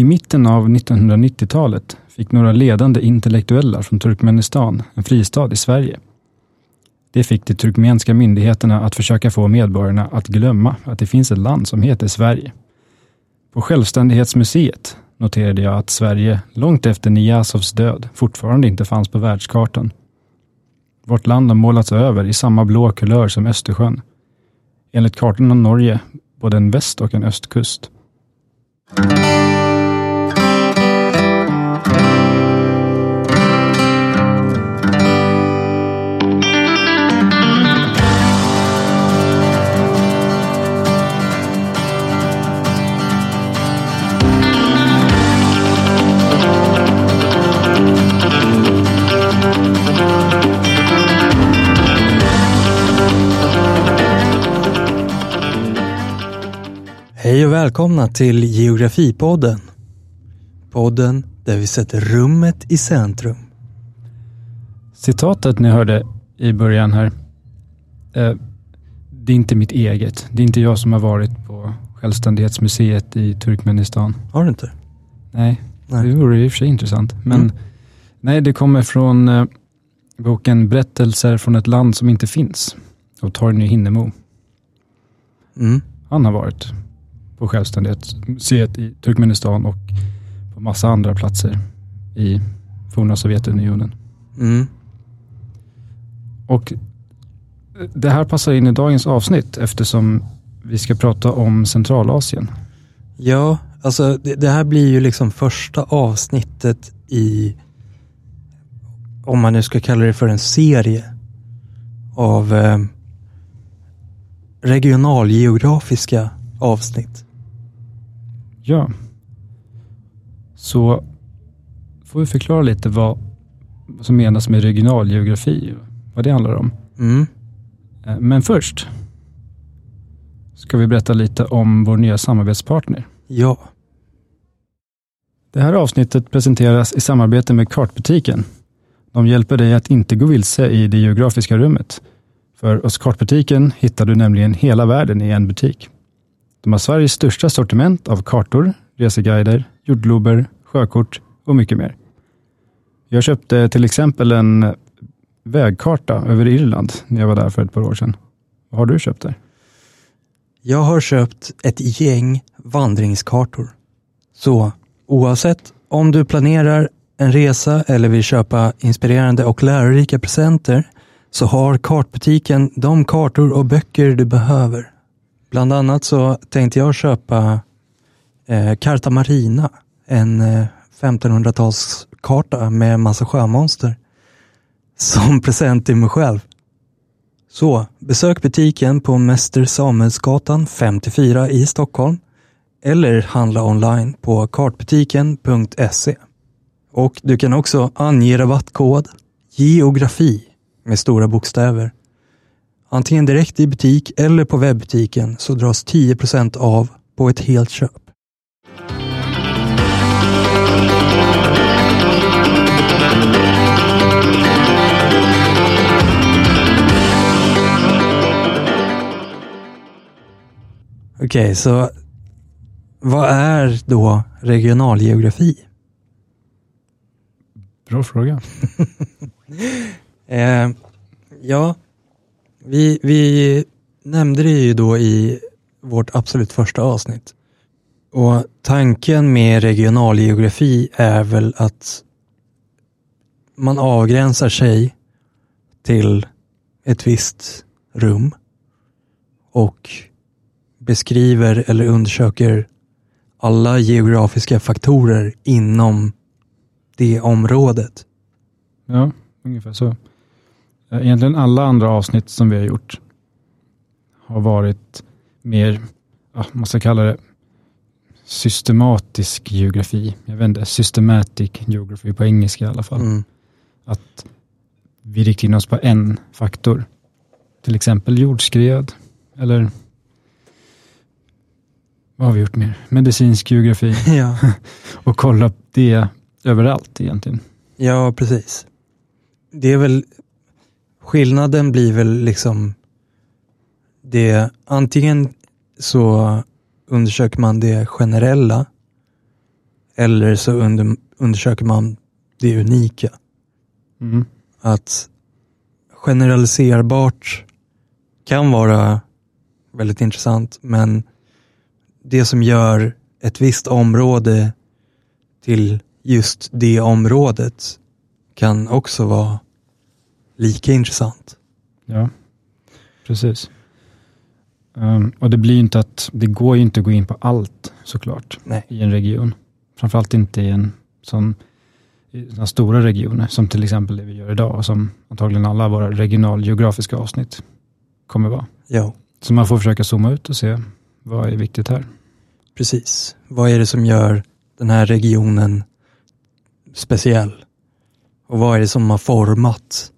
I mitten av 1990-talet fick några ledande intellektuella från Turkmenistan en fristad i Sverige. Det fick de turkmenska myndigheterna att försöka få medborgarna att glömma att det finns ett land som heter Sverige. På Självständighetsmuseet noterade jag att Sverige, långt efter Niyazovs död, fortfarande inte fanns på världskartan. Vårt land har målats över i samma blå kulör som Östersjön. Enligt kartan har Norge både en väst och en östkust. Välkomna till Geografipodden. Podden där vi sätter rummet i centrum. Citatet ni hörde i början här, eh, det är inte mitt eget. Det är inte jag som har varit på Självständighetsmuseet i Turkmenistan. Har du inte? Nej, Nej. det vore i och för sig intressant. Men Mm. nej, det kommer från eh, boken Berättelser från ett land som inte finns av Torgny Hinnemo. Mm. Han har varit på Självständighetsmuseet i Turkmenistan och på massa andra platser i forna Sovjetunionen. Mm. Och det här passar in i dagens avsnitt eftersom vi ska prata om Centralasien. Ja, alltså det, det här blir ju liksom första avsnittet i, om man nu ska kalla det för en serie, av eh, regionalgeografiska avsnitt. Ja. Så får vi förklara lite vad vad som menas med regionalgeografi, vad det handlar om. Mm. Eh, Men först ska vi berätta lite om vår nya samarbetspartner. Ja. Det här avsnittet presenteras i samarbete med Kartbutiken. De hjälper dig att inte gå vilse i det geografiska rummet. För hos Kartbutiken hittar du nämligen hela världen i en butik. De har Sveriges största sortiment av kartor, reseguider, jordglober, sjökort och mycket mer. Jag köpte till exempel en vägkarta över Irland när jag var där för ett par år sedan. Vad har du köpt där? Jag har köpt ett gäng vandringskartor. Så oavsett om du planerar en resa eller vill köpa inspirerande och lärorika presenter så har kartbutiken de kartor och böcker du behöver. Bland annat så tänkte jag köpa eh, Carta Marina, en eh, 1500-talskarta med massa sjömonster som present till mig själv. Så besök butiken på Mäster Samuelsgatan 54 i Stockholm eller handla online på kartbutiken.se. Och du kan också ange rabattkod geografi med stora bokstäver. Antingen direkt i butik eller på webbutiken så dras 10% av på ett helt köp. Okej, så vad är då regionalgeografi? Bra fråga. Eh, ja, vi, vi nämnde det ju då i vårt absolut första avsnitt. Och tanken med regionalgeografi är väl att man avgränsar sig till ett visst rum och beskriver eller undersöker alla geografiska faktorer inom det området. Ja, ungefär så. Eh, Egentligen alla andra avsnitt som vi har gjort har varit mer, ja, man ska kalla det systematisk geografi. Jag vet inte, systematic geography på engelska i alla fall. Mm. Att vi riktar in oss på en faktor. Till exempel jordskred eller vad har vi gjort mer? Medicinsk geografi Ja. och kolla det överallt egentligen. Ja, precis. Det är väl, skillnaden blir väl liksom det, antingen så undersöker man det generella Eller så under, undersöker man det unika. Mm. Att generaliserbart kan vara väldigt intressant, men det som gör ett visst område till just det området kan också vara lika intressant. Ja, precis. Um, och det blir ju inte att, det går ju inte att gå in på allt såklart Nej. i en region. Framförallt inte i en sån i såna stora regioner som till exempel det vi gör idag och som antagligen alla våra regionalgeografiska avsnitt kommer vara. Ja, Så man får försöka zooma ut och se vad är viktigt här. precis. Vad är det som gör den här regionen speciell? Och vad är det som har format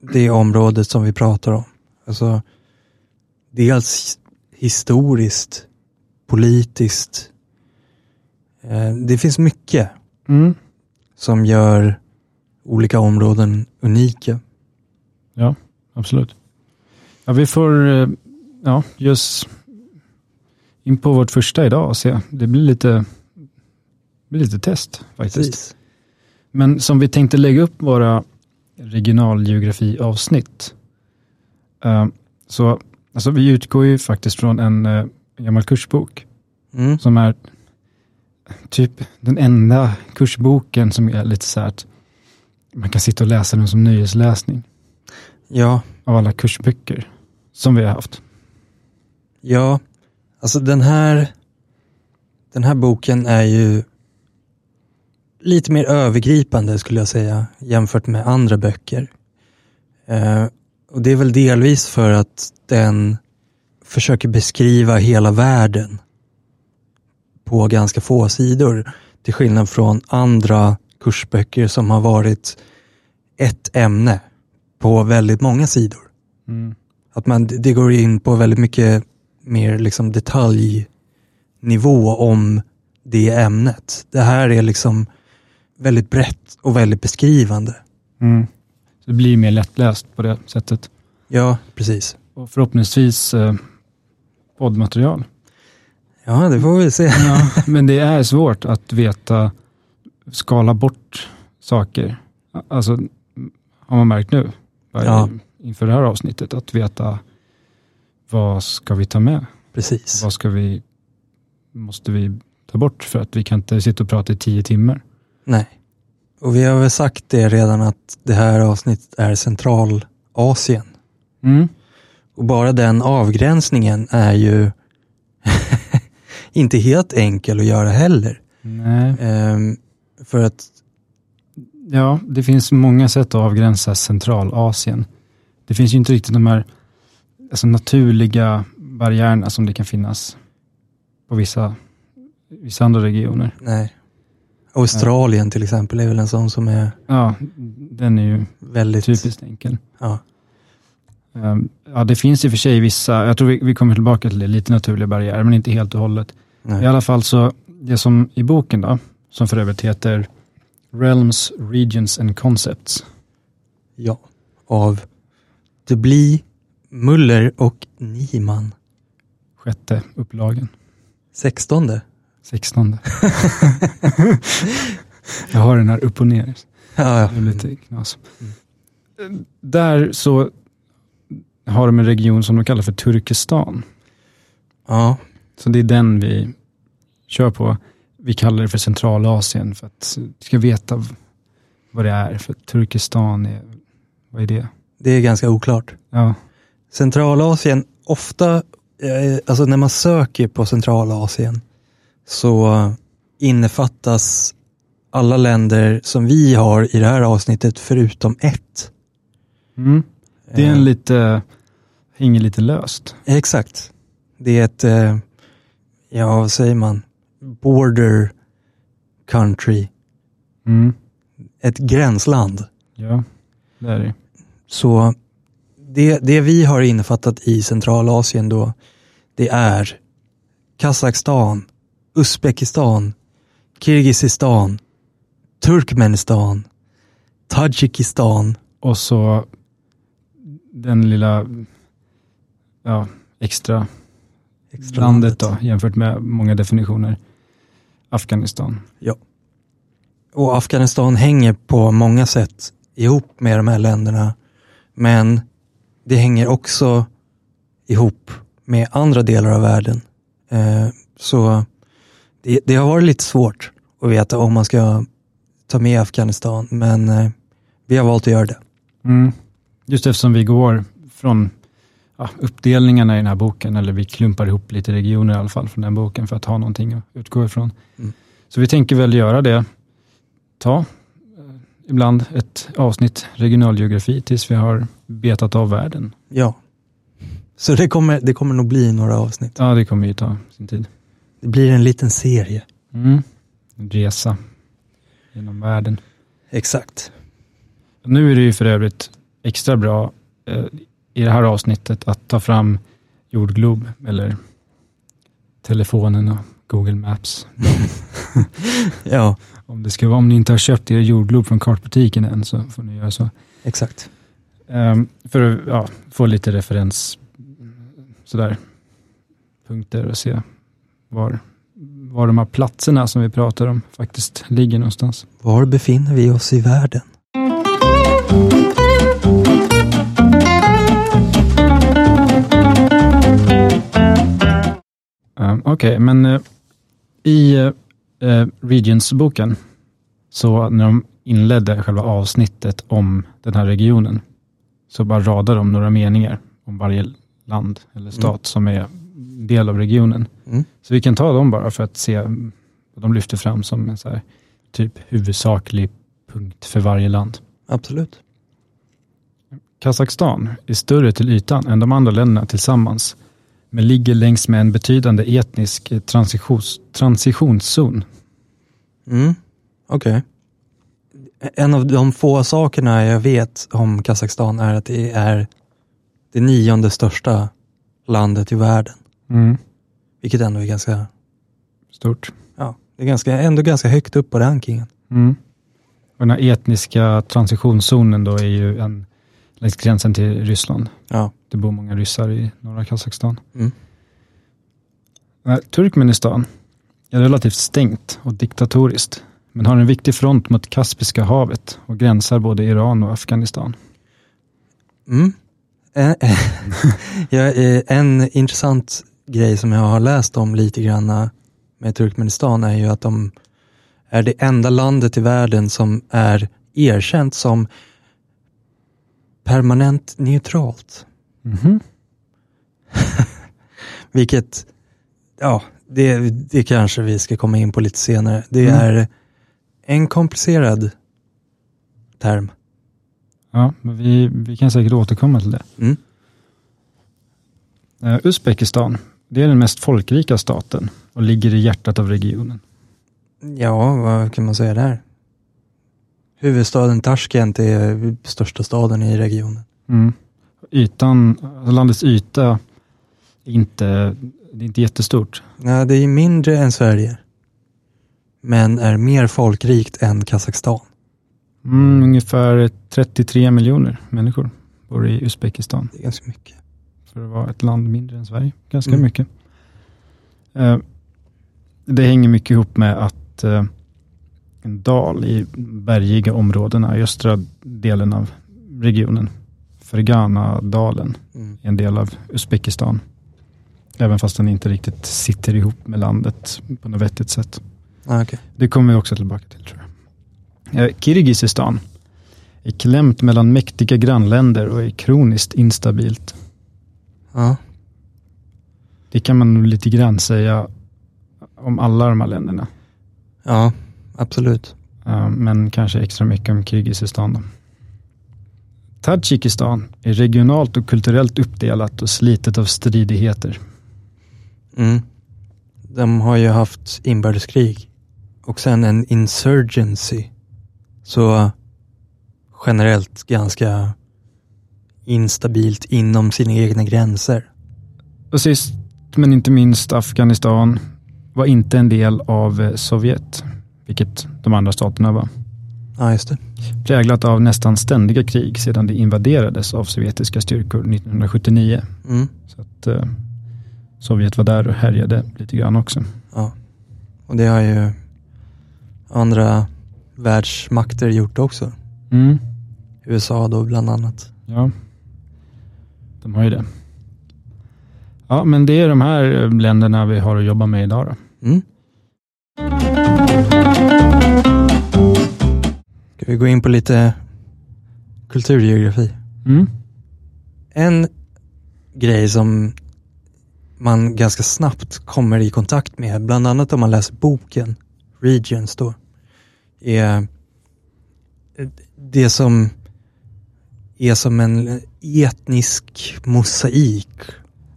det området som vi pratar om? Alltså, dels historiskt, politiskt. Eh, Det finns mycket Mm. som gör olika områden unika. Ja, absolut. Ja, vi får eh, ja, just in på vårt första idag och se. Det blir lite, blir lite test faktiskt. Men som vi tänkte lägga upp våra regionalgeografi-avsnitt. eh, så alltså vi utgår ju faktiskt från en eh, gammal kursbok Mm. som är typ den enda kursboken som är lite så här att man kan sitta och läsa den som nöjesläsning Ja, av alla kursböcker som vi har haft. ja, alltså den här, den här boken är ju lite mer övergripande skulle jag säga jämfört med andra böcker. Eh, och det är väl delvis för att den försöker beskriva hela världen på ganska få sidor. Till skillnad från andra kursböcker som har varit ett ämne på väldigt många sidor. Mm. Att man, det går in på väldigt mycket mer liksom detaljnivå om det ämnet. Det här är liksom väldigt brett och väldigt beskrivande. Mm. Så det blir mer lättläst på det sättet. Ja, precis. Och förhoppningsvis eh, poddmaterial. Ja, det får vi se. Ja, men det är svårt att veta, skala bort saker. Alltså, har man märkt nu, Ja. inför det här avsnittet, att veta vad ska vi ta med? Precis. Vad ska vi, måste vi ta bort för att vi kan inte sitta och prata i tio timmar? Nej. Och vi har väl sagt det redan att det här avsnittet är Centralasien. Mm. Och bara den avgränsningen är ju inte helt enkel att göra heller. Nej. Ehm, för att, Ja, det finns många sätt att avgränsa Centralasien. Det finns ju inte riktigt de här alltså, naturliga barriärerna som det kan finnas på vissa, vissa andra regioner. nej. Australien till exempel är väl en sån som är Ja, den är ju väldigt... typiskt enkel. Ja, Ehm, Ja, det finns i och för sig vissa, jag tror vi, vi kommer tillbaka till det, lite naturliga barriärer, men inte helt och hållet. nej. I alla fall så, det som i boken då, som för övrigt heter Realms, Regions and Concepts. ja. Av Dubli, Muller och Niemann. Sjätte upplagen. Sextonde. 16. jag har den här upp och ner. Ja, ja. Det lite knas. Där så har de en region som de kallar för Turkestan. ja, Så det är den vi kör på. Vi kallar det för Centralasien för att vi ska veta vad det är. För Turkestan, är, vad är det? det är ganska oklart. Ja, Centralasien, ofta, eh, alltså när man söker på Centralasien så innefattas alla länder som vi har i det här avsnittet förutom ett. mm. det är en Eh, lite, hänger lite löst. Exakt. Det är ett, eh, ja vad säger man, border country, Mm. ett gränsland. Ja, det är det. Så det, det vi har innefattat i Centralasien då, det är Kazakstan, Uzbekistan, Kirgizistan, Turkmenistan, Tadzjikistan, Och så den lilla ja, extra landet då, jämfört med många definitioner. Afghanistan. Och Afghanistan hänger på många sätt ihop med de här länderna. Men det hänger också ihop med andra delar av världen. Eh, så det, det har varit lite svårt att veta om man ska ta med Afghanistan, men eh, vi har valt att göra det. Mm. Just eftersom vi går från ja, uppdelningarna i den här boken, eller vi klumpar ihop lite regioner i alla fall från den boken för att ha någonting att utgå ifrån. Mm. Så vi tänker väl göra det, ta eh, ibland ett avsnitt regionalgeografi tills vi har betat av världen. Ja. Så det kommer, det kommer nog bli några avsnitt. Ja, det kommer ju ta sin tid. Det blir en liten serie. Mm. En resa genom världen. Exakt. Nu är det ju för övrigt extra bra eh, i det här avsnittet att ta fram jordglob eller telefonen och Google Maps. Ja, Om, det ska vara, om ni inte har köpt er jordglob från kartbutiken än så får ni göra så. exakt. Ehm, för att ja, få lite referens, sådär, punkter och se var, var de här platserna som vi pratar om faktiskt ligger någonstans. Var befinner vi oss i världen? Um, Okej, men eh, i uh, Regions-boken, så när de inledde själva avsnittet om den här regionen, så bara radar de några meningar om varje land eller stat som är del av regionen. Mm. Så vi kan ta dem bara för att se vad de lyfter fram som en så här, typ huvudsaklig punkt för varje land. Absolut. Kazakstan är större till ytan än de andra länderna tillsammans, men ligger längs med en betydande etnisk transitions, transitionszon. Mm. Okej. En av de få sakerna jag vet om Kazakstan är att det är det nionde största landet i världen. Mm. Vilket ändå är ganska, Stort. ja, det är ganska, ändå ganska högt upp på rankingen. Mm. Och den här etniska transitionszonen då är ju en, längs gränsen till Ryssland. Ja. Det bor många ryssar i norra Kazakstan. Mm. Eh, Turkmenistan är relativt stängt och diktatoriskt, men har en viktig front mot Kaspiska havet och gränsar både Iran och Afghanistan. Mm. Eh, eh, ja, en intressant grej som jag har läst om lite grann med Turkmenistan är ju att de är det enda landet i världen som är erkänt som permanent neutralt. Mhm. Vilket, ja, det, det kanske vi ska komma in på lite senare. Det Mm. är en komplicerad term. Ja, men vi, vi kan säkert återkomma till det. Mm. Eh, Uzbekistan, det är den mest folkrika staten och ligger i hjärtat av regionen. Ja, vad kan man säga där? Huvudstaden Tashkent är största staden i regionen. Mm. Ytan, alltså landets yta är inte, det är inte jättestort. Ja, det är mindre än Sverige. Men är mer folkrikt än Kazakstan. Mm, ungefär 33 miljoner människor bor i Uzbekistan. Det är ganska mycket. För att vara ett land mindre än Sverige. Ganska Mm. mycket. Eh, det hänger mycket ihop med att eh, en dal i bergiga områdena i östra delen av regionen, Fergana-dalen, Mm. är en del av Uzbekistan. Även fast den inte riktigt sitter ihop med landet på något vettigt sätt. Ah, okay. Det kommer vi också tillbaka till tror jag. Eh, Kirgizistan är klämt mellan mäktiga grannländer och är kroniskt instabilt. Ja, Det kan man nog lite grann säga om alla de här länderna. ja, absolut. Men kanske extra mycket om Kirgizistan. Då. Tadzjikistan är regionalt och kulturellt uppdelat och slitet av stridigheter. Mm. De har ju haft inbördeskrig och sen en insurgency. Så generellt ganska instabilt inom sina egna gränser. Och sist men inte minst Afghanistan var inte en del av eh, Sovjet, vilket de andra staterna var. Ja, just det. Präglat av nästan ständiga krig sedan det invaderades av sovjetiska styrkor 1979. Mm. Så att eh, Sovjet var där och härjade lite grann också. Ja. Och det har ju andra världsmakter gjort också. Mm. USA då bland annat. Ja, de har ju det. Ja, men det är de här länderna vi har att jobba med idag. Då. Mm. Ska vi gå in på lite kulturgeografi? Mm. En grej som man ganska snabbt kommer i kontakt med, bland annat om man läser boken Regions då, är det som är som en etnisk mosaik.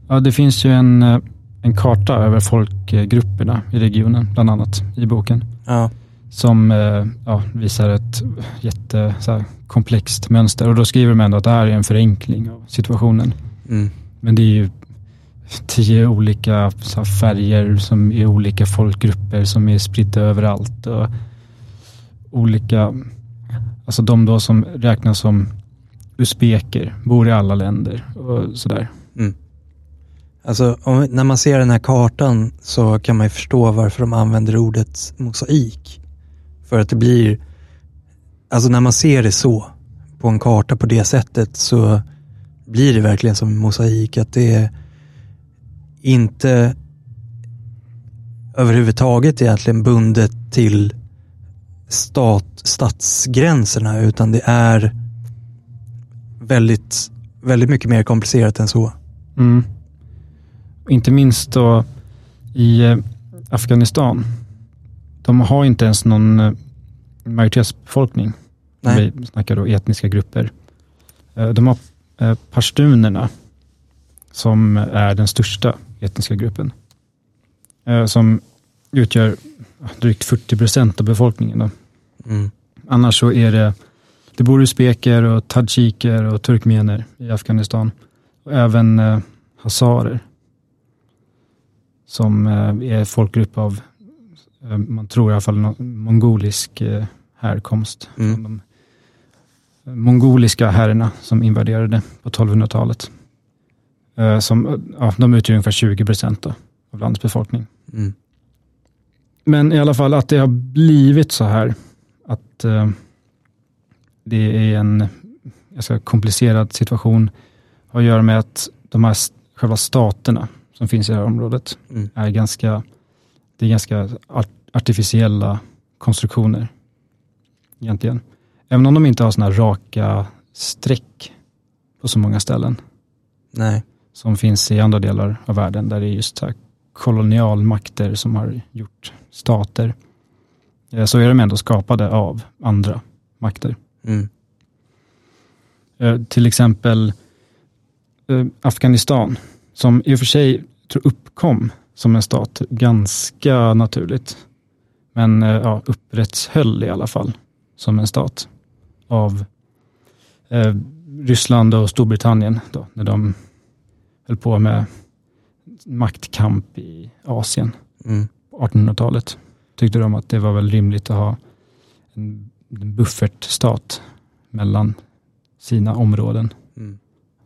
Ja, det finns ju en, eh, en karta över folkgrupperna i regionen, bland annat i boken, Ja, som eh, ja, visar ett jätte så här, komplext mönster. Och då skriver de ändå att det här är en förenkling av situationen. mm, Men det är ju tio olika här, färger som är olika folkgrupper som är spridda överallt. Och olika, alltså de då som räknas som usbeker, bor i alla länder och sådär. mm. Alltså, om, när man ser den här kartan så kan man ju förstå varför de använder ordet mosaik. För att det blir, alltså när man ser det så, på en karta på det sättet, så blir det verkligen som en mosaik. Att det är inte överhuvudtaget egentligen bundet till stat, statsgränserna, utan det är väldigt, väldigt mycket mer komplicerat än så. Mm. Inte minst då i eh, Afghanistan. De har inte ens någon eh, majoritetsbefolkning. Nej. Vi snackar då etniska grupper. Eh, De har pashtunerna som är den största etniska gruppen. Som utgör drygt 40 procent av befolkningen. Mm. Annars så är det, det bor usbeker och tadsjiker och turkmener i Afghanistan. Och även eh, hazarer. Som eh, är folkgrupp av, eh, man tror i alla fall, mongolisk eh, härkomst. Mm. De eh, mongoliska herrarna som invaderade på 1200-talet. Eh, som, ja, de utgör ungefär 20 procent av landets befolkning. Mm. Men i alla fall att det har blivit så här. Att eh, det är en ganska komplicerad situation. Har att göra med att de här själva staterna som finns i det här området Mm. är ganska, det är ganska art, artificiella konstruktioner. Egentligen. Även om de inte har sådana här raka streck på så många ställen Nej. som finns i andra delar av världen där det är just här kolonialmakter som har gjort stater. Eh, Så är de ändå skapade av andra makter. Mm. Eh, Till exempel eh, Afghanistan, som i och för sig tror uppkom som en stat ganska naturligt. Men eh, ja, upprättshöll i alla fall som en stat av eh, Ryssland och Storbritannien då, när de höll på med maktkamp i Asien Mm. på 1800-talet. Tyckte de att det var väl rimligt att ha en buffertstat mellan sina områden. Mm.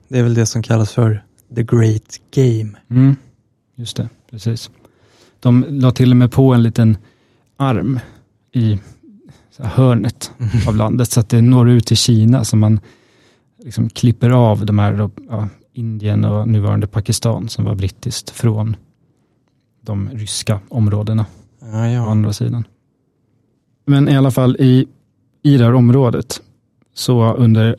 Det är väl det som kallas för the great game. Mm, just det, precis. De la till och med på en liten arm i hörnet av landet så att det når ut till Kina så man liksom klipper av de här ja, Indien och nuvarande Pakistan som var brittiskt från de ryska områdena Ja, å ja. andra sidan. Men i alla fall i, i det här området så under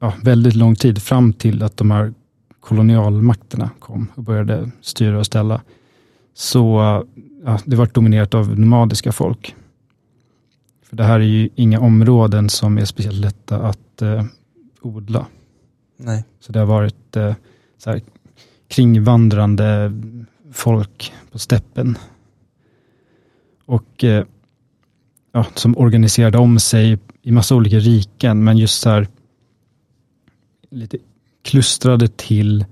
ja, väldigt lång tid fram till att de här kolonialmakterna kom och började styra och ställa så ja, det var dominerat av nomadiska folk. För det här är ju inga områden som är speciellt lätta att eh, odla. Nej. Så det har varit eh, så här, kringvandrande folk på steppen. Och eh, ja, som organiserade om sig i massa olika riken, men just så här lite klustrade till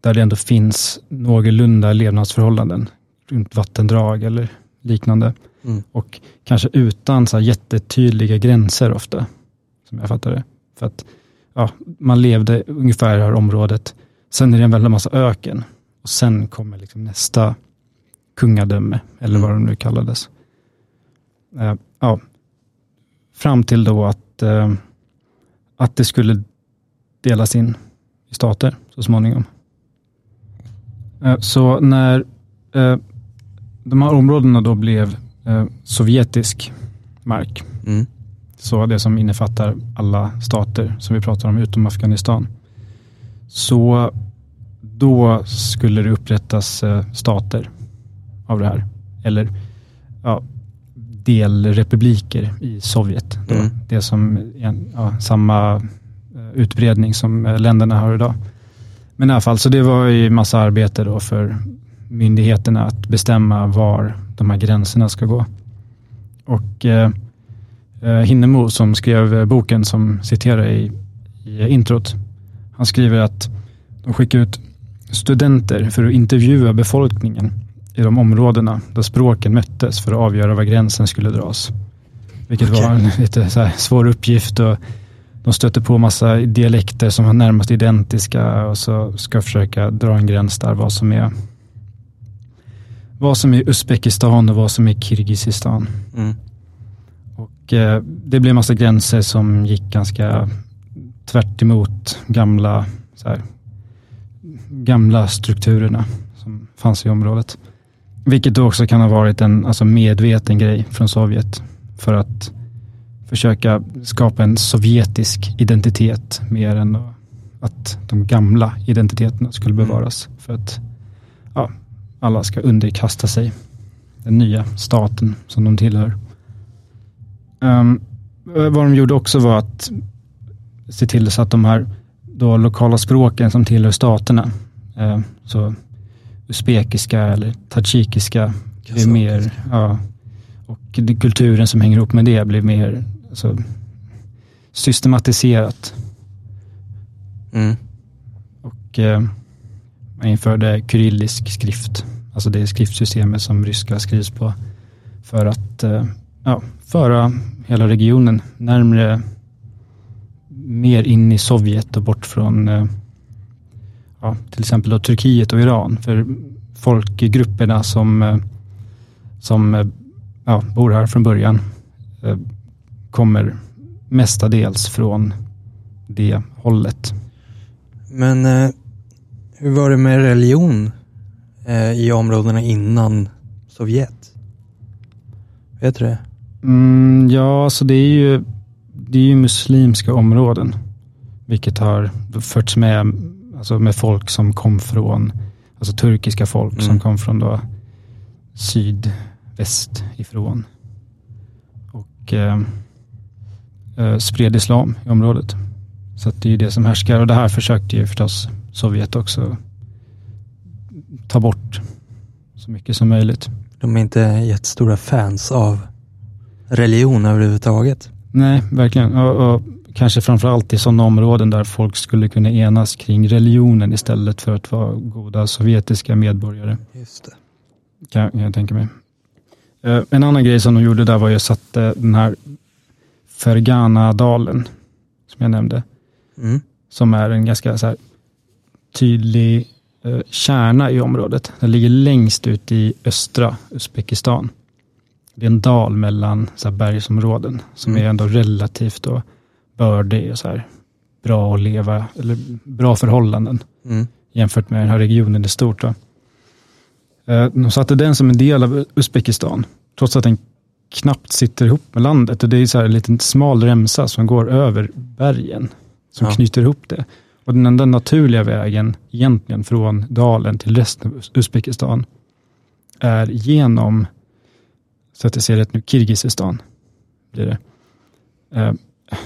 där det ändå finns någorlunda levnadsförhållanden runt vattendrag eller liknande. Mm. Och kanske utan så här jättetydliga gränser ofta, som jag fattar det. För att ja, man levde ungefär i det här området, sen är det en väldig massa öken och sen kommer liksom nästa kungadöme, eller Mm. vad det nu kallades. Eh, ja, fram till då att, eh, att det skulle delas in i stater så småningom. Eh, så när eh, de här områdena då blev eh, sovjetisk mark, Mm. så det som innefattar alla stater som vi pratar om utom Afghanistan, så då skulle det upprättas eh, stater av det här. Eller ja, delrepubliker i Sovjet. Mm. Det som ja, samma eh, utbredning som eh, länderna har idag. Men i alla fall, så det var ju massa arbete då för myndigheterna att bestämma var de här gränserna ska gå. Och eh, eh, Hinnemo som skrev boken som citerar i, i introt, han skriver att de skickar ut studenter för att intervjua befolkningen i de områdena där språken möttes för att avgöra var gränsen skulle dras. Vilket Okej. var en lite så svår uppgift och de stötte på massa dialekter som var närmast identiska och så ska försöka dra en gräns där vad som är vad som är Uzbekistan och vad som är Kirgizistan. Mm. Och eh, det blev massa gränser som gick ganska tvärt emot gamla, så här, gamla strukturerna som fanns i området. Vilket också kan ha varit en alltså medveten grej från Sovjet för att försöka skapa en sovjetisk identitet mer än att de gamla identiteterna skulle Mm. bevaras. För att ja, alla ska underkasta sig den nya staten som de tillhör. Um, vad de gjorde också var att se till så att de här då lokala språken som tillhör staterna, eh, så usbekiska eller tadsjikiska, mer, ja, och det, kulturen som hänger ihop med det blir mer alltså, systematiserat. Mm. Och eh, man införde kyrillisk skrift, alltså det skriftsystemet som ryska skrivs på, för att eh, ja, föra hela regionen närmre, mer in i Sovjet och bort från eh, ja, till exempel då Turkiet och Iran. För folkgrupperna som, eh, som eh, ja, bor här från början eh, kommer mestadels från det hållet. Men eh, hur var det med religion eh, i områdena innan Sovjet? Vet du det? Mm, ja, så det är ju det är ju muslimska områden, vilket har förts med, alltså med folk som kom från, alltså turkiska folk som Mm. kom från då sydväst ifrån och eh, eh, spred islam i området. Så det är ju det som härskar och det här försökte ju förstås Sovjet också ta bort så mycket som möjligt. De är inte jättestora fans av religion överhuvudtaget. Nej, verkligen. Och, och kanske framförallt i sådana områden där folk skulle kunna enas kring religionen istället för att vara goda sovjetiska medborgare. Just det. Kan, jag tänka mig. Eh, En annan grej som de gjorde där var ju att sätta den här Fergana-dalen, som jag nämnde, Mm. som är en ganska så här, tydlig eh, kärna i området. Den ligger längst ut i östra Uzbekistan. Det är en dal mellan så här, bergsområden som Mm. är ändå relativt då, bördig och så här, bra att leva, eller bra förhållanden Mm. jämfört med den här regionen i stort. Då. Eh, De satte den som en del av Uzbekistan, trots att den knappt sitter ihop med landet. Och det är så här en liten smal remsa som går över bergen, som Ja. knyter ihop det. Och den enda naturliga vägen egentligen från dalen till resten av Uz- Uzbekistan är genom, så att jag ser rätt nu, Kirgizistan. Blir det.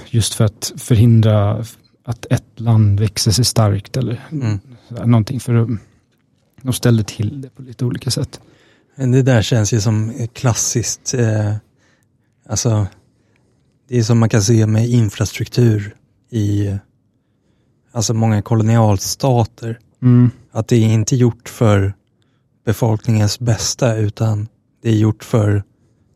Just för att förhindra att ett land växer sig starkt eller Mm. någonting för de ställer till det på lite olika sätt. Men det där känns ju som klassiskt, eh, alltså det är som man kan se med infrastruktur i alltså många kolonialstater. Mm. Att det är inte gjort för befolkningens bästa utan det är gjort för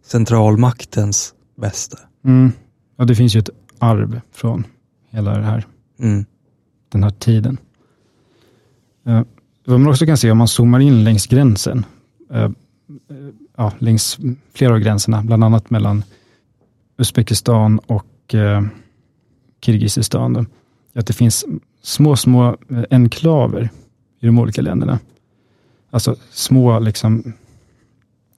centralmaktens bästa. Mm. Ja, det finns ju ett arv från hela det här, Mm. den här tiden. Eh, Vad man också kan se om man zoomar in längs gränsen, eh, ja, längs flera av gränserna, bland annat mellan Uzbekistan och eh, Kirgizistan. Då, att det finns små, små eh, enklaver i de olika länderna. Alltså små, liksom,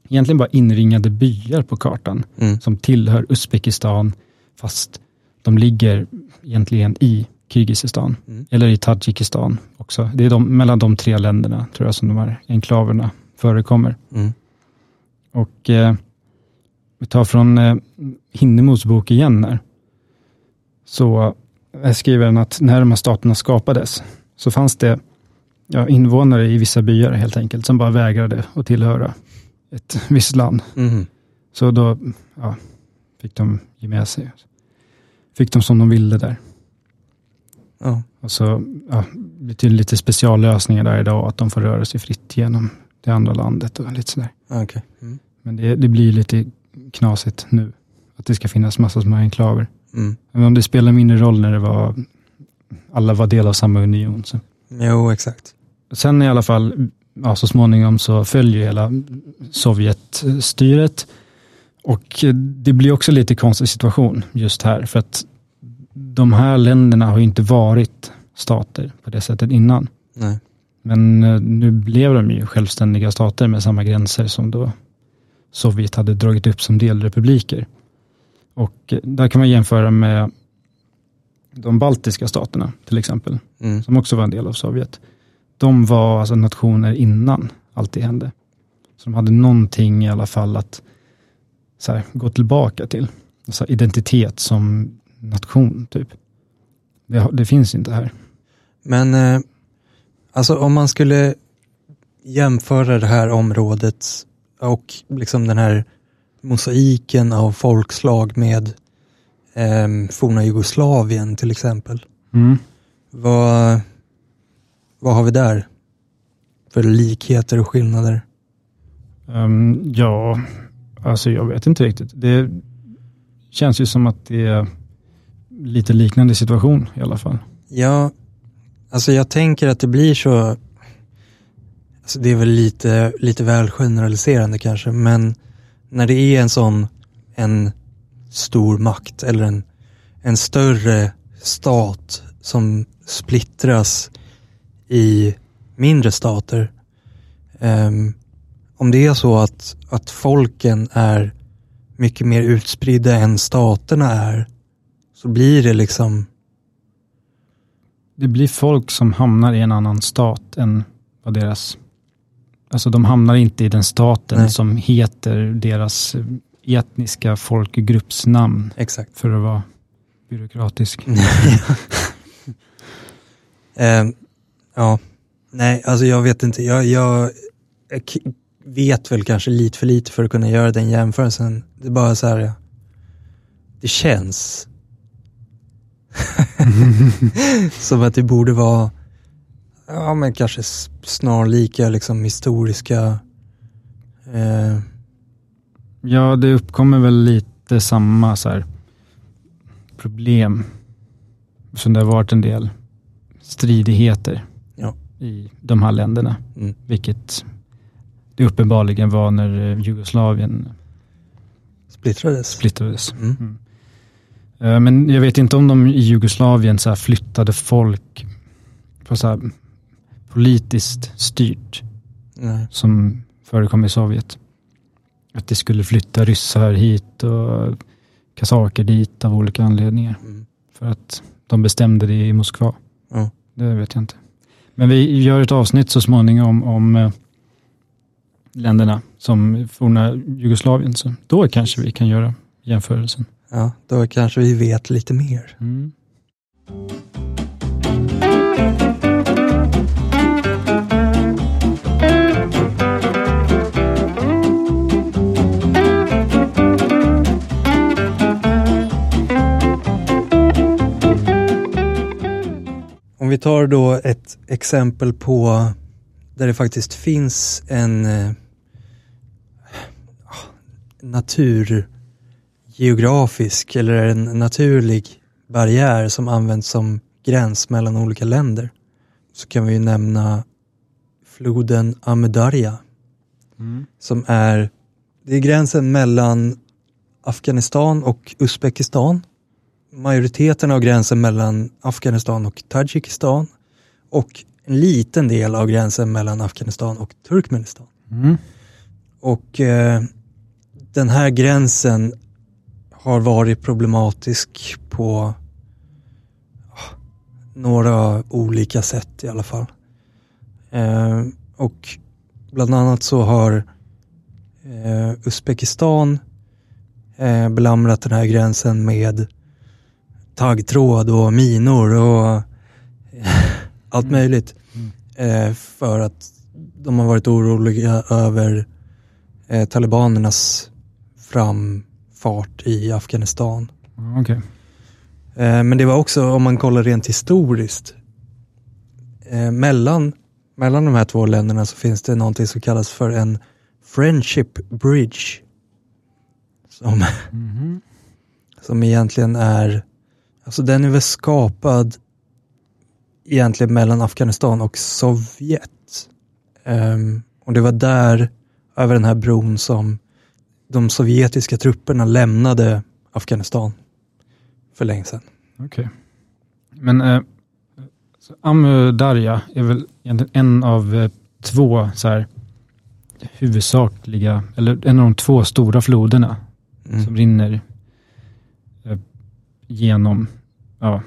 egentligen bara inringade byar på kartan Mm. som tillhör Uzbekistan, fast de ligger egentligen i Kirgizistan, Mm. eller i Tadzjikistan också. Det är de, mellan de tre länderna, tror jag, som de här enklaverna förekommer. Mm. Och eh, vi tar från eh, Hinnemos bok igen här. Så här skriver den att när de här staterna skapades så fanns det ja, invånare i vissa byar helt enkelt som bara vägrade att tillhöra ett visst land. Mm. Så då ja, fick de ge med sig. Fick de som de ville där. Ja. Och så ja, blir det lite speciallösningar där idag, att de får röra sig fritt genom det andra landet och lite sådär. Okej. Mm. Men det, det blir lite knasigt nu. Att det ska finnas massa små enklaver. Mm. Men om det spelar mindre roll när det var, alla var del av samma union. Så. Jo, exakt. Sen i alla fall, ja, så småningom så följer hela Sovjetstyret. Och det blir också lite konstig situation just här. För att de här länderna har ju inte varit stater på det sättet innan. Nej. Men eh, nu blev de ju självständiga stater med samma gränser som då Sovjet hade dragit upp som delrepubliker. Och eh, där kan man jämföra med de baltiska staterna till exempel, Mm. som också var en del av Sovjet. De var alltså nationer innan allt det hände. Så de hade någonting i alla fall att så här, gå tillbaka till. Alltså identitet som nation, typ. Det, det finns inte här. Men eh, alltså om man skulle jämföra det här området och liksom den här mosaiken av folkslag med eh, forna Jugoslavien till exempel. Mm. Vad, vad har vi där för likheter och skillnader? Ehm, ja, alltså jag vet inte riktigt. Det känns ju som att det är lite liknande situation i alla fall. Ja, alltså jag tänker att det blir så, alltså det är väl lite, lite väl generaliserande kanske, men när det är en sån, en stor makt eller en, en större stat som splittras i mindre stater. um, om det är så att, att folken är mycket mer utspridda än staterna är, så blir det liksom Det blir folk som hamnar i en annan stat än vad deras... Alltså de hamnar inte i den staten Nej. som heter deras etniska folkgruppsnamn Exakt. för att vara byråkratisk. Eh, ja, nej, alltså jag vet inte. Jag, jag, vet väl kanske lite för lite för att kunna göra den jämförelsen. Det är bara så här, det känns som att det borde vara, ja men kanske snarlika liksom historiska, eh, Ja, det uppkommer väl lite samma så här, problem som det har varit en del stridigheter Ja. i de här länderna. mm, Vilket det uppenbarligen var när eh, Jugoslavien splittrades. splittrades. Mm. Eh, Men jag vet inte om de i Jugoslavien så här flyttade folk på så politiskt styrt Nej. som förekom i Sovjet. Att det skulle flytta ryssar hit och kazaker dit av olika anledningar. Mm. För att de bestämde det i Moskva. Ja. Det vet jag inte. Men vi gör ett avsnitt så småningom om eh, länderna som forna Jugoslavien. Så då kanske vi kan göra jämförelsen. ja, då kanske vi vet lite mer. Mm. Om vi tar då ett exempel på där det faktiskt finns en eh, naturgeografisk eller en naturlig barriär som används som gräns mellan olika länder. Så kan vi ju nämna floden Amudarja Mm. som är det är gränsen mellan Afghanistan och Uzbekistan. Majoriteten av gränsen mellan Afghanistan och Tadzjikistan och en liten del av gränsen mellan Afghanistan och Turkmenistan. Mm. Och eh, den här gränsen har varit problematisk på ah, några olika sätt i alla fall. Eh, och bland annat så har eh, Uzbekistan eh, belamrat den här gränsen med taggtråd och minor och eh, allt Mm. möjligt. Eh, för att de har varit oroliga över eh, talibanernas framfart i Afghanistan. Ja, Okej. Eh, men det var också, om man kollar rent historiskt, mellan, mellan de här två länderna så finns det någonting som kallas för en Friendship Bridge. Som, Mhm. som egentligen är, alltså den är väl skapad egentligen mellan Afghanistan och Sovjet. Ehm, och det var där, över den här bron, som de sovjetiska trupperna lämnade Afghanistan för länge sedan. Okej. Men eh, Amu Darja är väl en av eh, två så här, huvudsakliga, eller en av de två stora floderna Mm. som rinner eh, genom ja,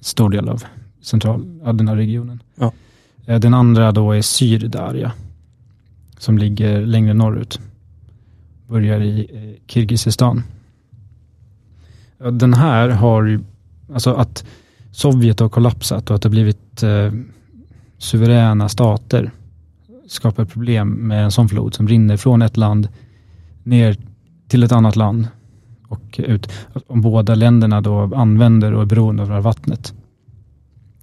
stor del av central, ja, den här regionen. Ja. Eh, den andra då är Syrdarja som ligger längre norrut. Börjar i eh, Kirgizistan. Den här har ju, alltså att Sovjet har kollapsat och att det har blivit eh, suveräna stater skapar problem med en sån flod som rinner från ett land ner till ett annat land och ut. Om båda länderna då använder och är beroende av det här vattnet.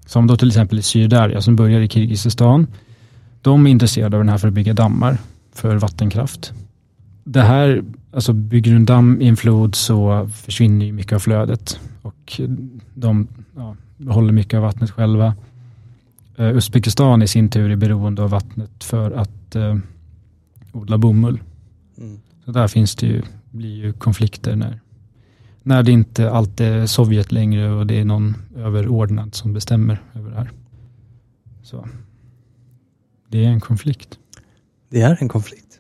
Som då till exempel i Syrdarja som börjar i Kirgizistan. De är intresserade av den här för att bygga dammar för vattenkraft. Det här, alltså bygger du en damm i en flod så försvinner ju mycket av flödet och de ja, behåller mycket av vattnet själva. Uh, Uzbekistan i sin tur är beroende av vattnet för att eh, odla bomull. Mm. Så där finns det ju, blir ju konflikter när, när det inte alltid är Sovjet längre och det är någon överordnad som bestämmer över det här. Så det är en konflikt. Det är en konflikt.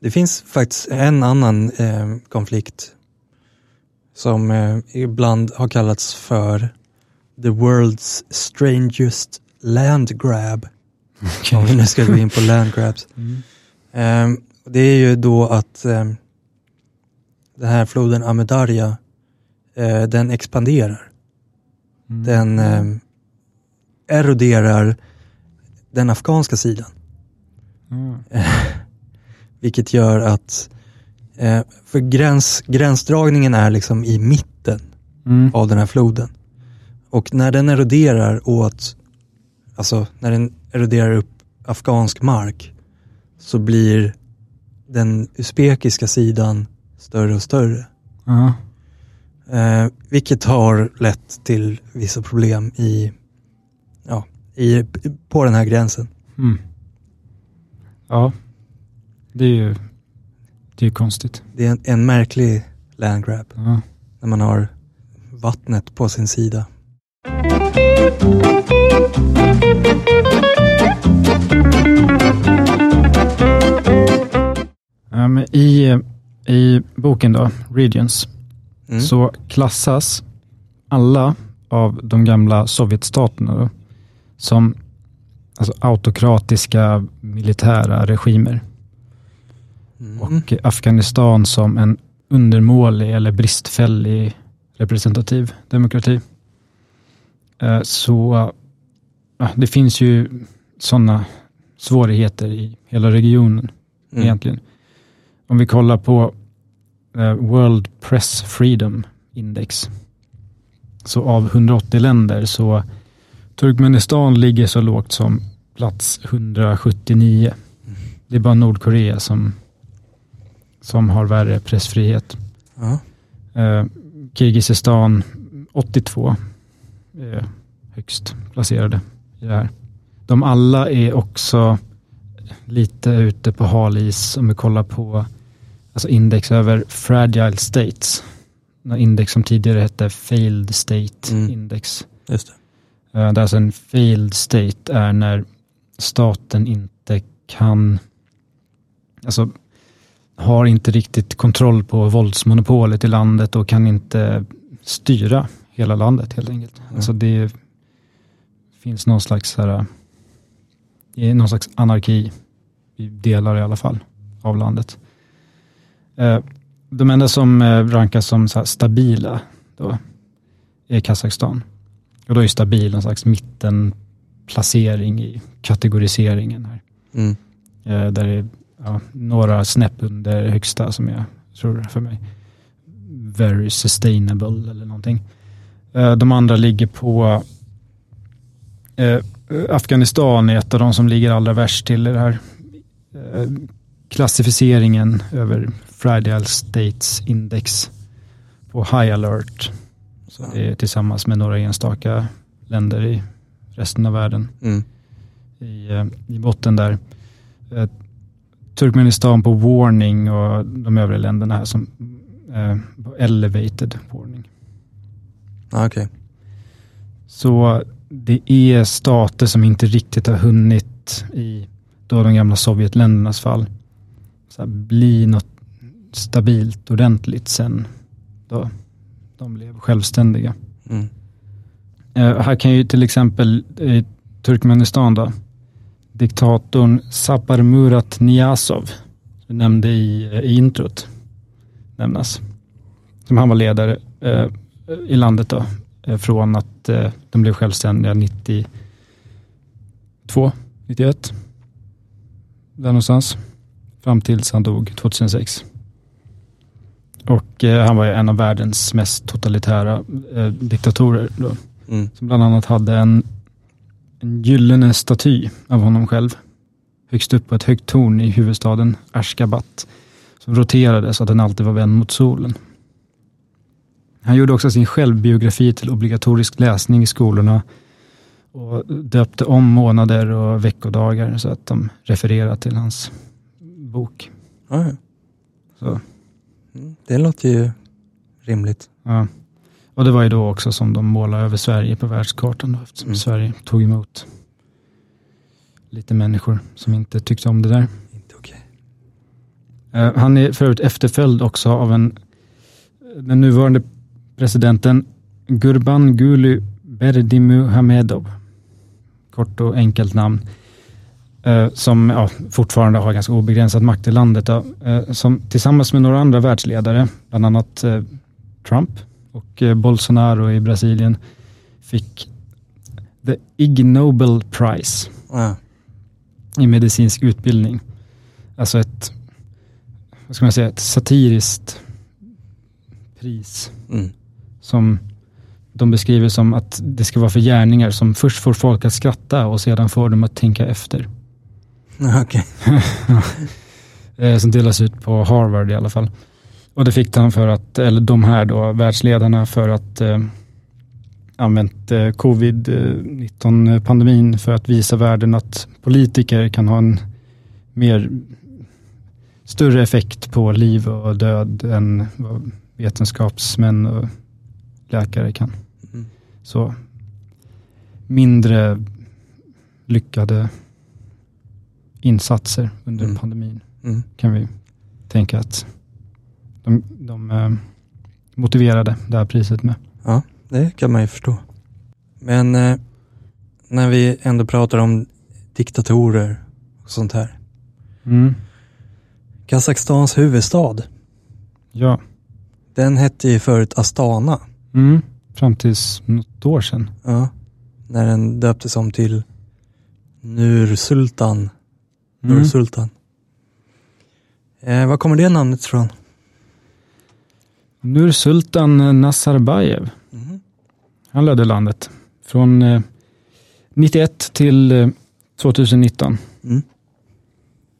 Det finns faktiskt en annan eh, konflikt som eh, ibland har kallats för the world's strangest land grab. Om vi nu ska gå in på land grabs. Mm. Eh, det är ju då att eh, den här floden Amudarja, eh, den expanderar. Mm. Den eh, eroderar den afghanska sidan. Ja. Vilket gör att, eh, för gräns, gränsdragningen är liksom i mitten Mm. av den här floden. Och när den eroderar åt, alltså när den eroderar upp afghansk mark så blir den usbekiska sidan större och större. Ja. Eh, vilket har lett till vissa problem i, ja, i, på den här gränsen. Mm. ja, det är ju det är konstigt. Det är en, en märklig landgrab Ja. när man har vattnet på sin sida. Um, i, I boken då, Regions, Mm. så klassas alla av de gamla Sovjetstaterna då, som alltså, autokratiska militära regimer Mm. och Afghanistan som en undermålig eller bristfällig representativ demokrati. Eh, Så det finns ju sådana svårigheter i hela regionen Mm. egentligen. Om vi kollar på World Press Freedom Index. Så av 180 länder så Turkmenistan ligger så lågt som plats 179. Det är bara Nordkorea som, som har värre pressfrihet. Ja. Eh, Kirgizistan 82 är högst placerade i det här. De alla är också lite ute på halis om vi kollar på alltså index över fragile states. Index som tidigare hette failed state Mm. index. Just det. Eh, Där alltså en failed state är när staten inte kan, alltså har inte riktigt kontroll på våldsmonopolet i landet och kan inte styra hela landet helt enkelt. Mm. Alltså det finns någon slags, här, är någon slags anarki i delar i alla fall av landet. Eh, De enda som eh, rankas som stabila då är Kazakstan. Och då är stabil en slags mittenplacering i kategoriseringen här. Mm. Eh, där det är ja, några snäpp under högsta som jag tror för mig very sustainable eller någonting. De andra ligger på eh, Afghanistan är ett av de som ligger allra värst till i det här eh, klassificeringen över Fragile States Index på High Alert. Så det är tillsammans med några enstaka länder i resten av världen Mm. i, eh, i botten där. Eh, Turkmenistan på warning och de övriga länderna här som eh, på elevated warning. Ah, Okej. Så det är stater som inte riktigt har hunnit i då de gamla Sovjetländernas fall bli något stabilt ordentligt sen då de blev självständiga. Mm. Eh, här kan ju till exempel i Turkmenistan då, diktatorn Sapar Murat Niyazov, du nämnde i, i introt, nämnas. Som han var ledare eh, i landet då, eh, från att eh, de blev självständiga 92, 91, där någonstans, fram tills han dog 2006. Och eh, han var ju en av världens mest totalitära eh, diktatorer då Mm. som bland annat hade en, en gyllene staty av honom själv högst upp på ett högt torn i huvudstaden Ashgabat som roterade så att den alltid var vänd mot solen. Han gjorde också sin självbiografi till obligatorisk läsning i skolorna och döpte om månader och veckodagar så att de refererar till hans bok. Ja. Så, Mm. Det låter ju rimligt. ja. Och det var ju då också som de målade över Sverige på världskartan då, eftersom Mm. Sverige tog emot lite människor som inte tyckte om det där. Inte okej. Eh, Han är för övrigt efterföljd också av en, den nuvarande presidenten Gurbanguly Berdimuhamedov. Kort och enkelt namn. Eh, Som ja, fortfarande har ganska obegränsad makt i landet. Då. Eh, Som tillsammans med några andra världsledare, bland annat eh, Trump och Bolsonaro i Brasilien, fick the Ig Nobel Prize Ah, i medicinsk utbildning. Alltså ett, vad ska man säga, ett satiriskt pris mm. som de beskriver som att det ska vara för gärningar som först får folk att skratta och sedan får dem att tänka efter. Okej. Eh, som delas ut på Harvard i alla fall. Och det fick han för att, eller de här då, världsledarna för att eh, använt eh, covid-19 pandemin för att visa världen att politiker kan ha en mer större effekt på liv och död än vad vetenskapsmän och läkare kan. Mm. Så mindre lyckade insatser under Mm. pandemin Mm. kan vi tänka att de, de eh, motiverade det här priset med. Ja, det kan man ju förstå. Men eh, när vi ändå pratar om diktatorer och sånt här. Mm. Kazakstans huvudstad, Ja, den hette ju förut Astana. mm. fram tills något år sedan. Ja, när den döptes om till Nur-Sultan. Mm. Nur-Sultan. Eh, var kommer det namnet ifrån? Nursultan Nazarbayev, Mhm. han ledde landet från eh, 91 till eh, 2019. Mm.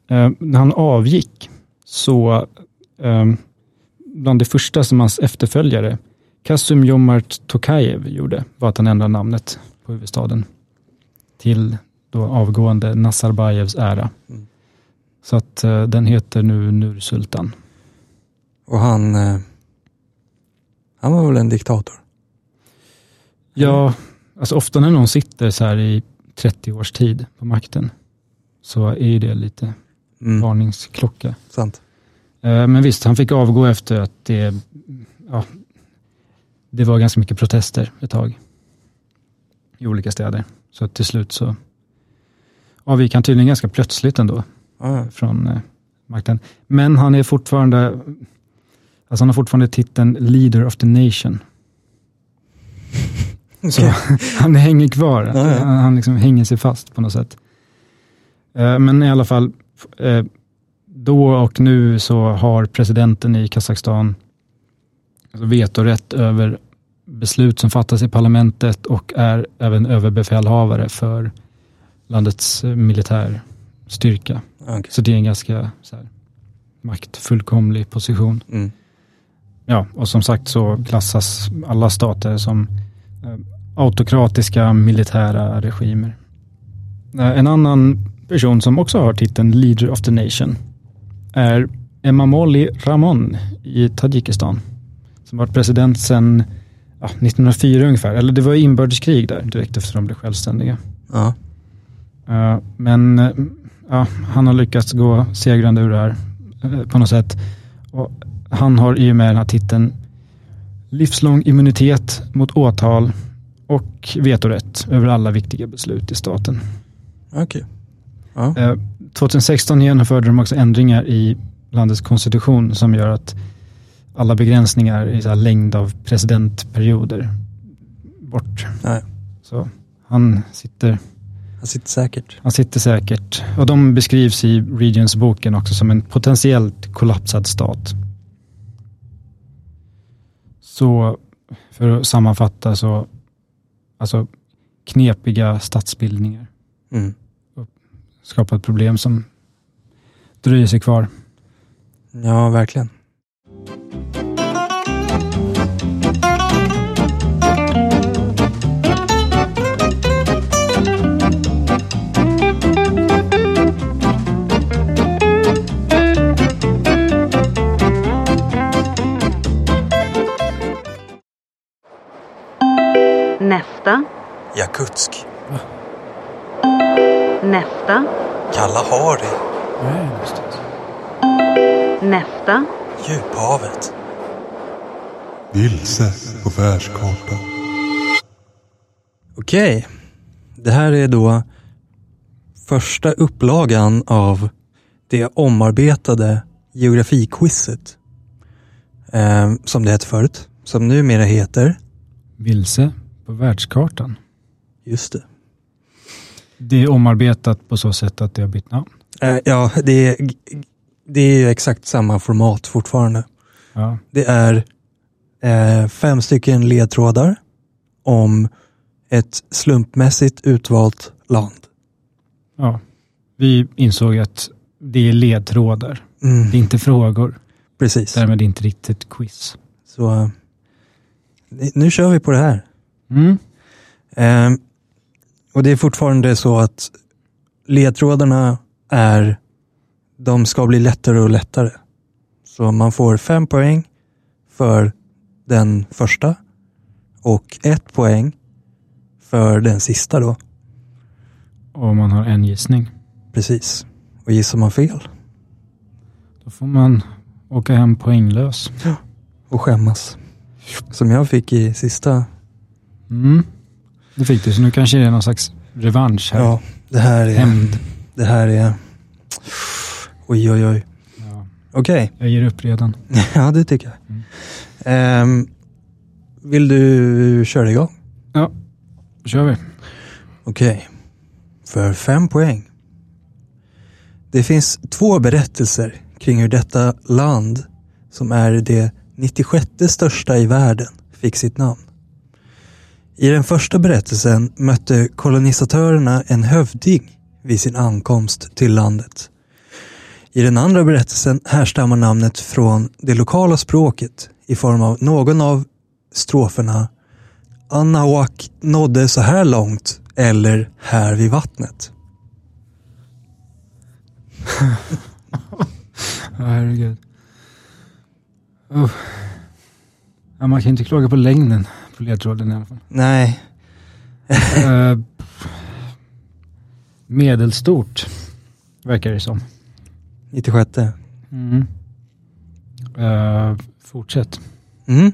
Eh, när han avgick så eh, bland det första som hans efterföljare Kasum Jomart Tokajev gjorde var att han ändrade namnet på huvudstaden till då avgående Nazarbajevs ära. Mm. Så att eh, den heter nu Nursultan. Och han, eh, han var väl en diktator? Ja, alltså ofta när någon sitter så här i 30 års tid på makten, så är det lite Mm, varningsklocka. sant. Eh, Men visst, han fick avgå efter att det, ja, det var ganska mycket protester ett tag i olika städer. Så till slut så avgick han tydligen ganska plötsligt ändå ja. från eh, makten. Men han är fortfarande, alltså han har fortfarande titeln leader of the nation. Så han hänger kvar, ja. han, han liksom hänger sig fast på något sätt. Eh, Men i alla fall, eh, då och nu så har presidenten i Kazakstan alltså vetorätt över beslut som fattas i parlamentet och är även överbefälhavare för landets eh, militärstyrka. Okej. Så det är en ganska så här, maktfullkomlig position. Mm. Ja, och som sagt så klassas alla stater som eh, autokratiska militära regimer. Eh, En annan person som också har titeln Leader of the Nation är Emamoli Ramon i Tadzjikistan. Som varit president sedan ja, 1904 ungefär. Eller det var inbördeskrig där direkt efter de blev självständiga. Ja. Eh, Men eh, ja, han har lyckats gå segrande ur det här eh, på något sätt. Och han har i och med den här titeln livslång immunitet mot åtal och vetorätt över alla viktiga beslut i staten. Okej. Ja. Eh, 2016 genomförde de också ändringar i landets konstitution som gör att alla begränsningar i så längd av presidentperioder bort. Nej. Så han sitter Han sitter säkert. Han sitter säkert. Och de beskrivs i Regions-boken också som en potentiellt kollapsad stat. Så för att sammanfatta så, alltså knepiga statsbildningar Mm. skapar ett problem som dröjer sig kvar. Ja, verkligen. Nästa, Jakutsk. nästa, Kalahari. nästa, Djuphavet. Vilse på världskartan. Okej. Det här är då första upplagan av det omarbetade geografiquizet. Eh, som det hette förut. Som numera heter, Vilse på världskartan. just det. Det är omarbetat på så sätt att det har bytt namn. Eh, ja, det är, det är exakt samma format fortfarande. Ja. Det är eh, fem stycken ledtrådar om ett slumpmässigt utvalt land. ja. Vi insåg att det är ledtrådar. Mm, Det är inte frågor. precis. Därmed inte riktigt quiz. Så eh, nu kör vi på det här. Mm. Eh, och det är fortfarande så att ledtrådarna är, de ska bli lättare och lättare. Så man får fem poäng för den första och ett poäng för den sista då. Och man har en gissning. Precis. Och gissar man fel Då får man åka hem poänglös. och skämmas. Som jag fick i sista. Mm. Det fick du, så nu kanske det är någon slags revansch här. Ja, det här är... Hämnd. Det här är... Oj, oj, oj. Ja, Okej. jag ger upp redan. Ja, det tycker jag. Mm. Ehm, vill du köra igång? Då kör vi. Okej. För fem poäng. Det finns två berättelser kring hur detta land, som är det 96 största i världen, fick sitt namn. I den första berättelsen mötte kolonisatörerna en hövding vid sin ankomst till landet. I den andra berättelsen härstammar namnet från det lokala språket i form av någon av stroferna Anahuac nådde så här långt eller här vid vattnet. Ja, herregud. Uh. Ja, man kan inte klaga på längden på ledtråden i alla fall. Nej, Eh, medelstort, verkar det som. 96. Mm. Eh, fortsätt. Mm.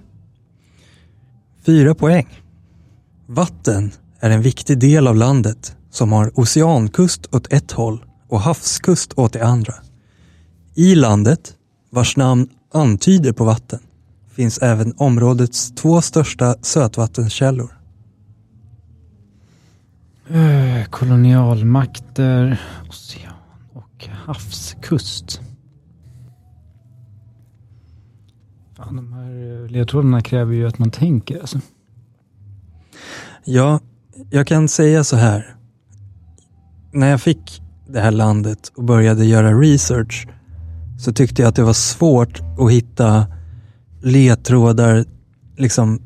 Fyra poäng. Vatten är en viktig del av landet som har oceankust åt ett håll och havskust åt det andra. I landet, vars namn antyder på vatten, finns även områdets två största sötvattenskällor. Eh, kolonialmakter, ocean och havskust. Fan, de här eh, ledtrådarna kräver ju att man tänker alltså. Ja, jag kan säga så här. När jag fick det här landet och började göra research så tyckte jag att det var svårt att hitta ledtrådar liksom,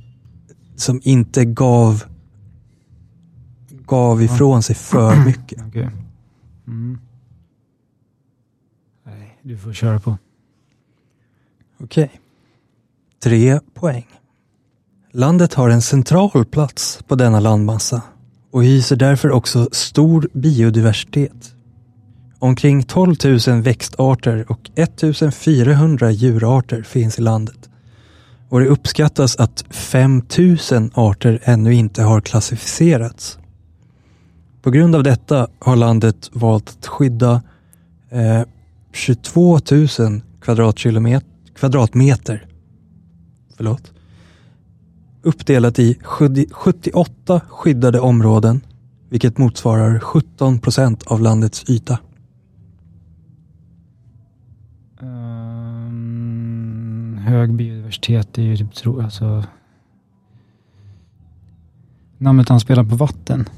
som inte gav, gav ifrån sig för mycket. Okej. Mm. Nej, du får köra på. Okej. Tre poäng. Landet har en central plats på denna landmassa och hyser därför också stor biodiversitet. Omkring 12 000 växtarter och 1 400 djurarter finns i landet. Och det uppskattas att 5000 arter ännu inte har klassificerats. På grund av detta har landet valt att skydda eh, 22 000 kvadratkilometer, kvadratmeter förlåt, uppdelat i 78 skyddade områden, vilket motsvarar 17 procent av landets yta. Ehm, hög biodiversitet är ju typ, tro, alltså. Namnet anspelar på vatten.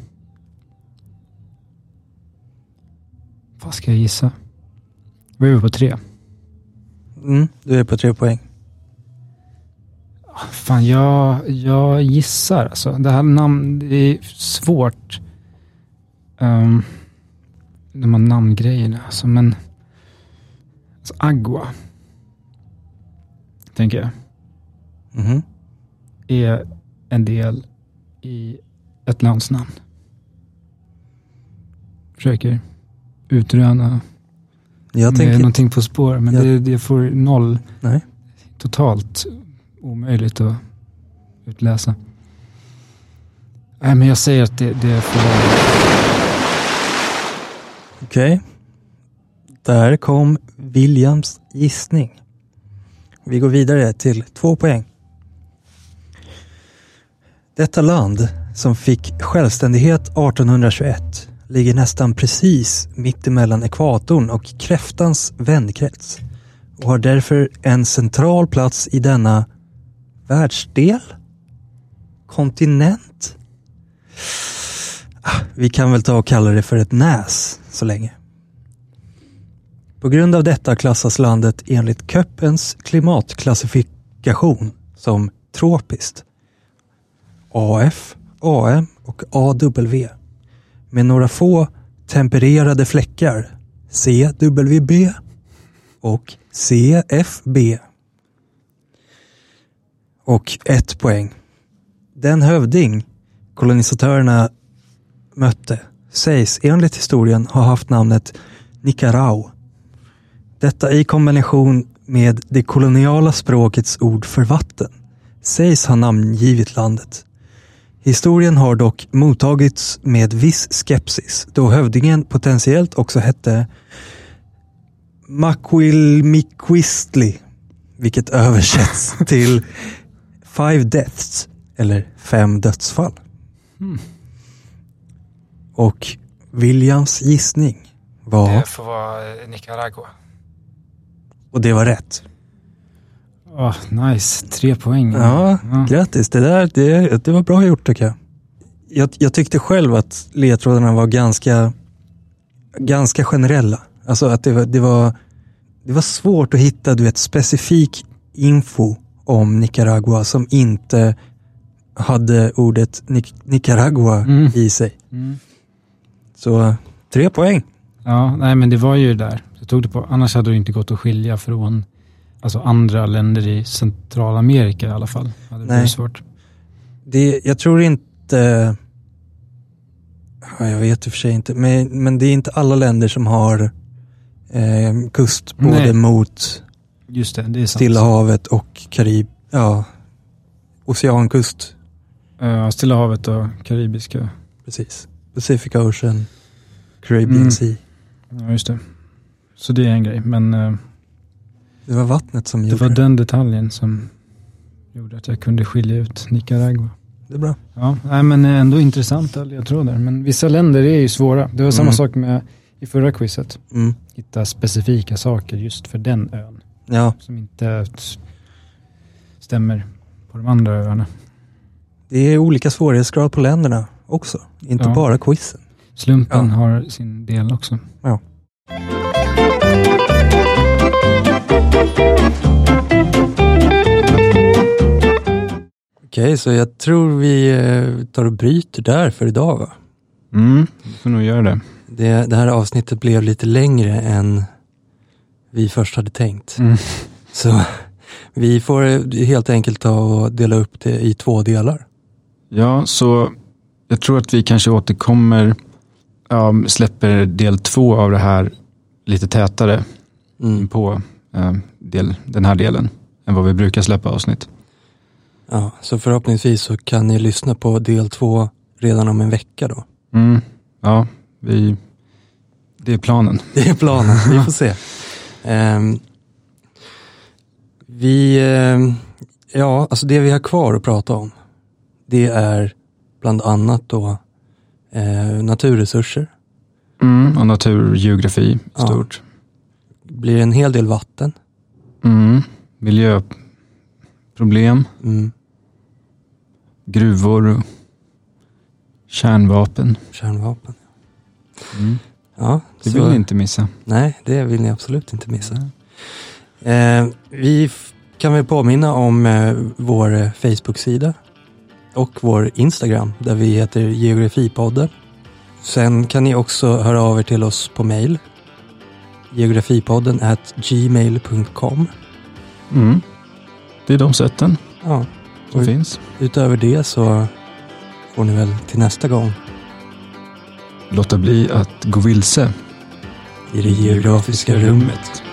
Vad ska jag gissa? Vad är vi på tre? Mm, du är på tre poäng. Fan, jag, jag gissar alltså. Det här namn, det är svårt. Um, de här namngrejerna alltså, men alltså, Agua. Tänker jag. Mhm. Är en del i ett lands namn. Försöker utröna Jag tänker... någonting på spår, men Jag- det, det får noll Nej. totalt omöjligt att utläsa. Nej, men jag säger att det, det får. Okej. Där kom Williams gissning. Vi går vidare till två poäng. Detta land, som fick självständighet 1821, ligger nästan precis mittemellan ekvatorn och kräftans vändkrets och har därför en central plats i denna världsdel? Kontinent? Ah, vi kan väl ta och kalla det för ett näs så länge. På grund av detta klassas landet enligt Köppens klimatklassifikation som tropiskt. AF, AM och AW. Med några få tempererade fläckar CWB och CFB. Och ett poäng. Den hövding kolonisatörerna mötte sägs enligt historien ha haft namnet Nicarau. Detta i kombination med det koloniala språkets ord för vatten sägs ha namngivit landet. Historien har dock mottagits med viss skepsis då hövdingen potentiellt också hette Maquilmiquistli, vilket översätts till Five Deaths eller Fem dödsfall. Och Williams gissning var, Det får vara Nicaragua. Och det var rätt. Åh, nice, tre poäng. Ja, grattis. Det där det, det var bra gjort tycker jag. jag. Jag tyckte själv att ledtrådarna var ganska, ganska generella. Alltså att det var, det var, det var svårt att hitta du vet, specifik info om Nicaragua som inte hade ordet Nic- Nicaragua Mm. i sig. Mm. Så tre poäng. Ja, nej men det var ju där. Jag tog det på. Annars hade det inte gått att skilja från alltså andra länder i Centralamerika i alla fall. Det blir Nej. svårt. Det, jag tror inte, ja, jag vet i och för sig inte, men, men det är inte alla länder som har eh, kust både Nej. mot Just det, det är sant. Stilla havet och Karib, ja, oceankust. Ja, Stilla havet och Karibiska. Precis. Pacific Ocean, Caribbean Mm. Sea. Ja, just det. Så det är en grej, men eh, Det var vattnet som det gjorde var det. den detaljen som gjorde att jag kunde skilja ut Nicaragua. Det är bra. Ja, nej, men ändå intressanta ledtrådar. Men vissa länder är ju svåra. Det var samma Mm. sak med i förra quizet. Mm. Hitta specifika saker just för den ön. Ja, Som inte stämmer på de andra öarna. det är olika svårighetsgrad på länderna också. Inte Ja. bara quizen. Slumpen Ja. har sin del också. Ja. Okej, så jag tror vi eh, tar och bryter där för idag va? Mm, vi får nog göra det. Det, det här avsnittet blev lite längre än vi först hade tänkt. Mm. Så vi får eh, helt enkelt ta och dela upp det i två delar. Ja, så jag tror att vi kanske återkommer, ja, släpper del två av det här lite tätare Mm. på del, den här delen än vad vi brukar släppa avsnitt. Ja, så förhoppningsvis så kan ni lyssna på del två redan om en vecka då. Mm. Ja, vi, det är planen. Det är planen, vi får se. Ehm, vi, ehm, ja, alltså det vi har kvar att prata om, det är bland annat då eh, naturresurser. Mm. Och naturgeografi, Ja. Stort. Det blir en hel del vatten. Mm. Miljöproblem, Mm, gruvor, kärnvapen. kärnvapen. Mm. Ja, Det så- vill ni inte missa. Nej, det vill ni absolut inte missa. Eh, vi kan väl påminna om eh, vår eh, Facebook-sida och vår Instagram där vi heter Geografipodden. Sen kan ni också höra av er till oss på mail. Geografipodden at gmail.com. Mm. Det är de sätten Ja, som finns. utöver det så får ni väl till nästa gång Låta bli att gå vilse i det geografiska rummet.